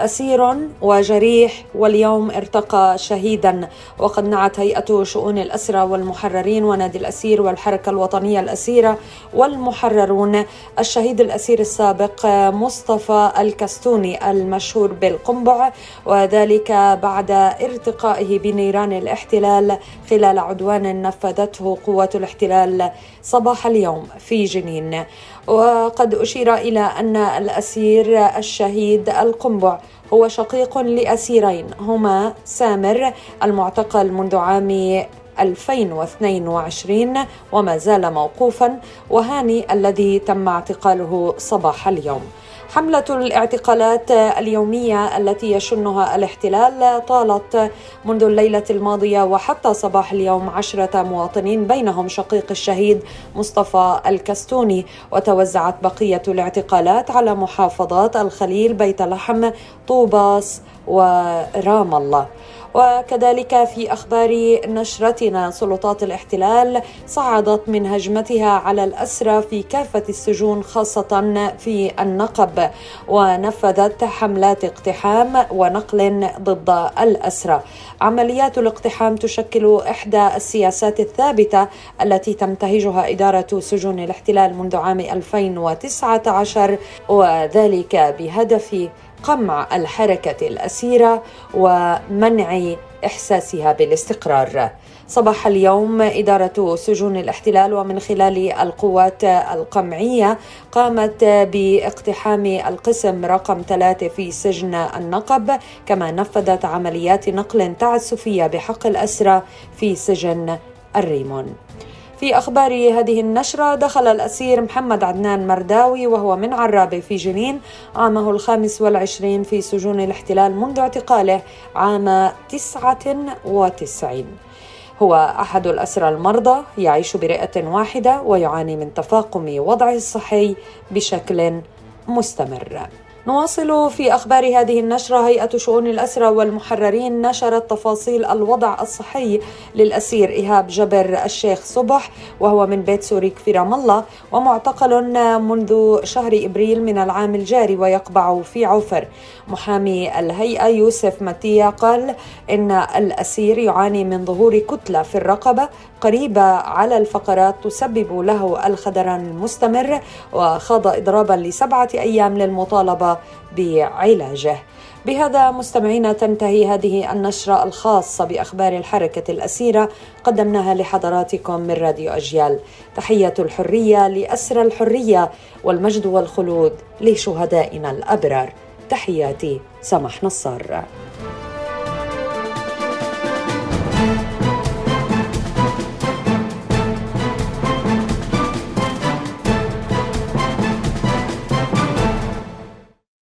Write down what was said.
أسير وجريح واليوم ارتقى شهيدا. وقد نعت هيئة شؤون الأسرى والمحررين ونادي الأسير والحركة الوطنية الأسيرة والمحررون. الشهيد الأسير السابق مصطفى الكستوني المشهور بالقنبع وذلك بعد ارتقائه بنيران الاحتلال خلال عدوان نفذته قوات الاحتلال صباح اليوم في جنين. وقد أشير إلى أن الأسير الشهيد القنبع هو شقيق لأسيرين هما سامر المعتقل منذ عام 2022 وما زال موقوفا وهاني الذي تم اعتقاله صباح اليوم. حملة الاعتقالات اليومية التي يشنها الاحتلال طالت منذ الليلة الماضية وحتى صباح اليوم عشرة مواطنين بينهم شقيق الشهيد مصطفى الكستوني. وتوزعت بقية الاعتقالات على محافظات الخليل بيت لحم طوباس ورام الله. وكذلك في أخبار نشرتنا سلطات الاحتلال صعدت من هجمتها على الأسرى في كافة السجون خاصة في النقب. ونفذت حملات اقتحام ونقل ضد الأسرى. عمليات الاقتحام تشكل إحدى السياسات الثابتة التي تنتهجها إدارة سجون الاحتلال منذ عام 2019 وذلك بهدف قمع الحركة الأسيرة ومنع إحساسها بالاستقرار. صباح اليوم إدارة سجون الاحتلال ومن خلال القوات القمعية قامت باقتحام القسم رقم ثلاثة في سجن النقب كما نفذت عمليات نقل تعسفية بحق الأسرى في سجن الريمون في أخبار هذه النشرة دخل الأسير محمد عدنان مرداوي وهو من عرابة في جنين عامه الخامس والعشرين في سجون الاحتلال منذ اعتقاله عام تسعة وتسعين. هو أحد الأسرى المرضى يعيش برئة واحدة ويعاني من تفاقم وضعه الصحي بشكل مستمر. نواصل في أخبار هذه النشرة هيئة شؤون الأسرى والمحررين نشرت تفاصيل الوضع الصحي للأسير إيهاب جبر الشيخ صبح وهو من بيت سوريك في رام الله ومعتقل منذ شهر إبريل من العام الجاري ويقبع في عفر محامي الهيئة يوسف متيا قال إن الأسير يعاني من ظهور كتلة في الرقبة قريبة على الفقرات تسبب له الخدران المستمر وخاض إضرابا لسبعة أيام للمطالبة بعلاجه. بهذا مستمعينا تنتهي هذه النشرة الخاصة بأخبار الحركة الأسيرة قدمناها لحضراتكم من راديو أجيال. تحية الحرية لأسرى الحرية والمجد والخلود لشهدائنا الأبرار. تحياتي سمح نصار.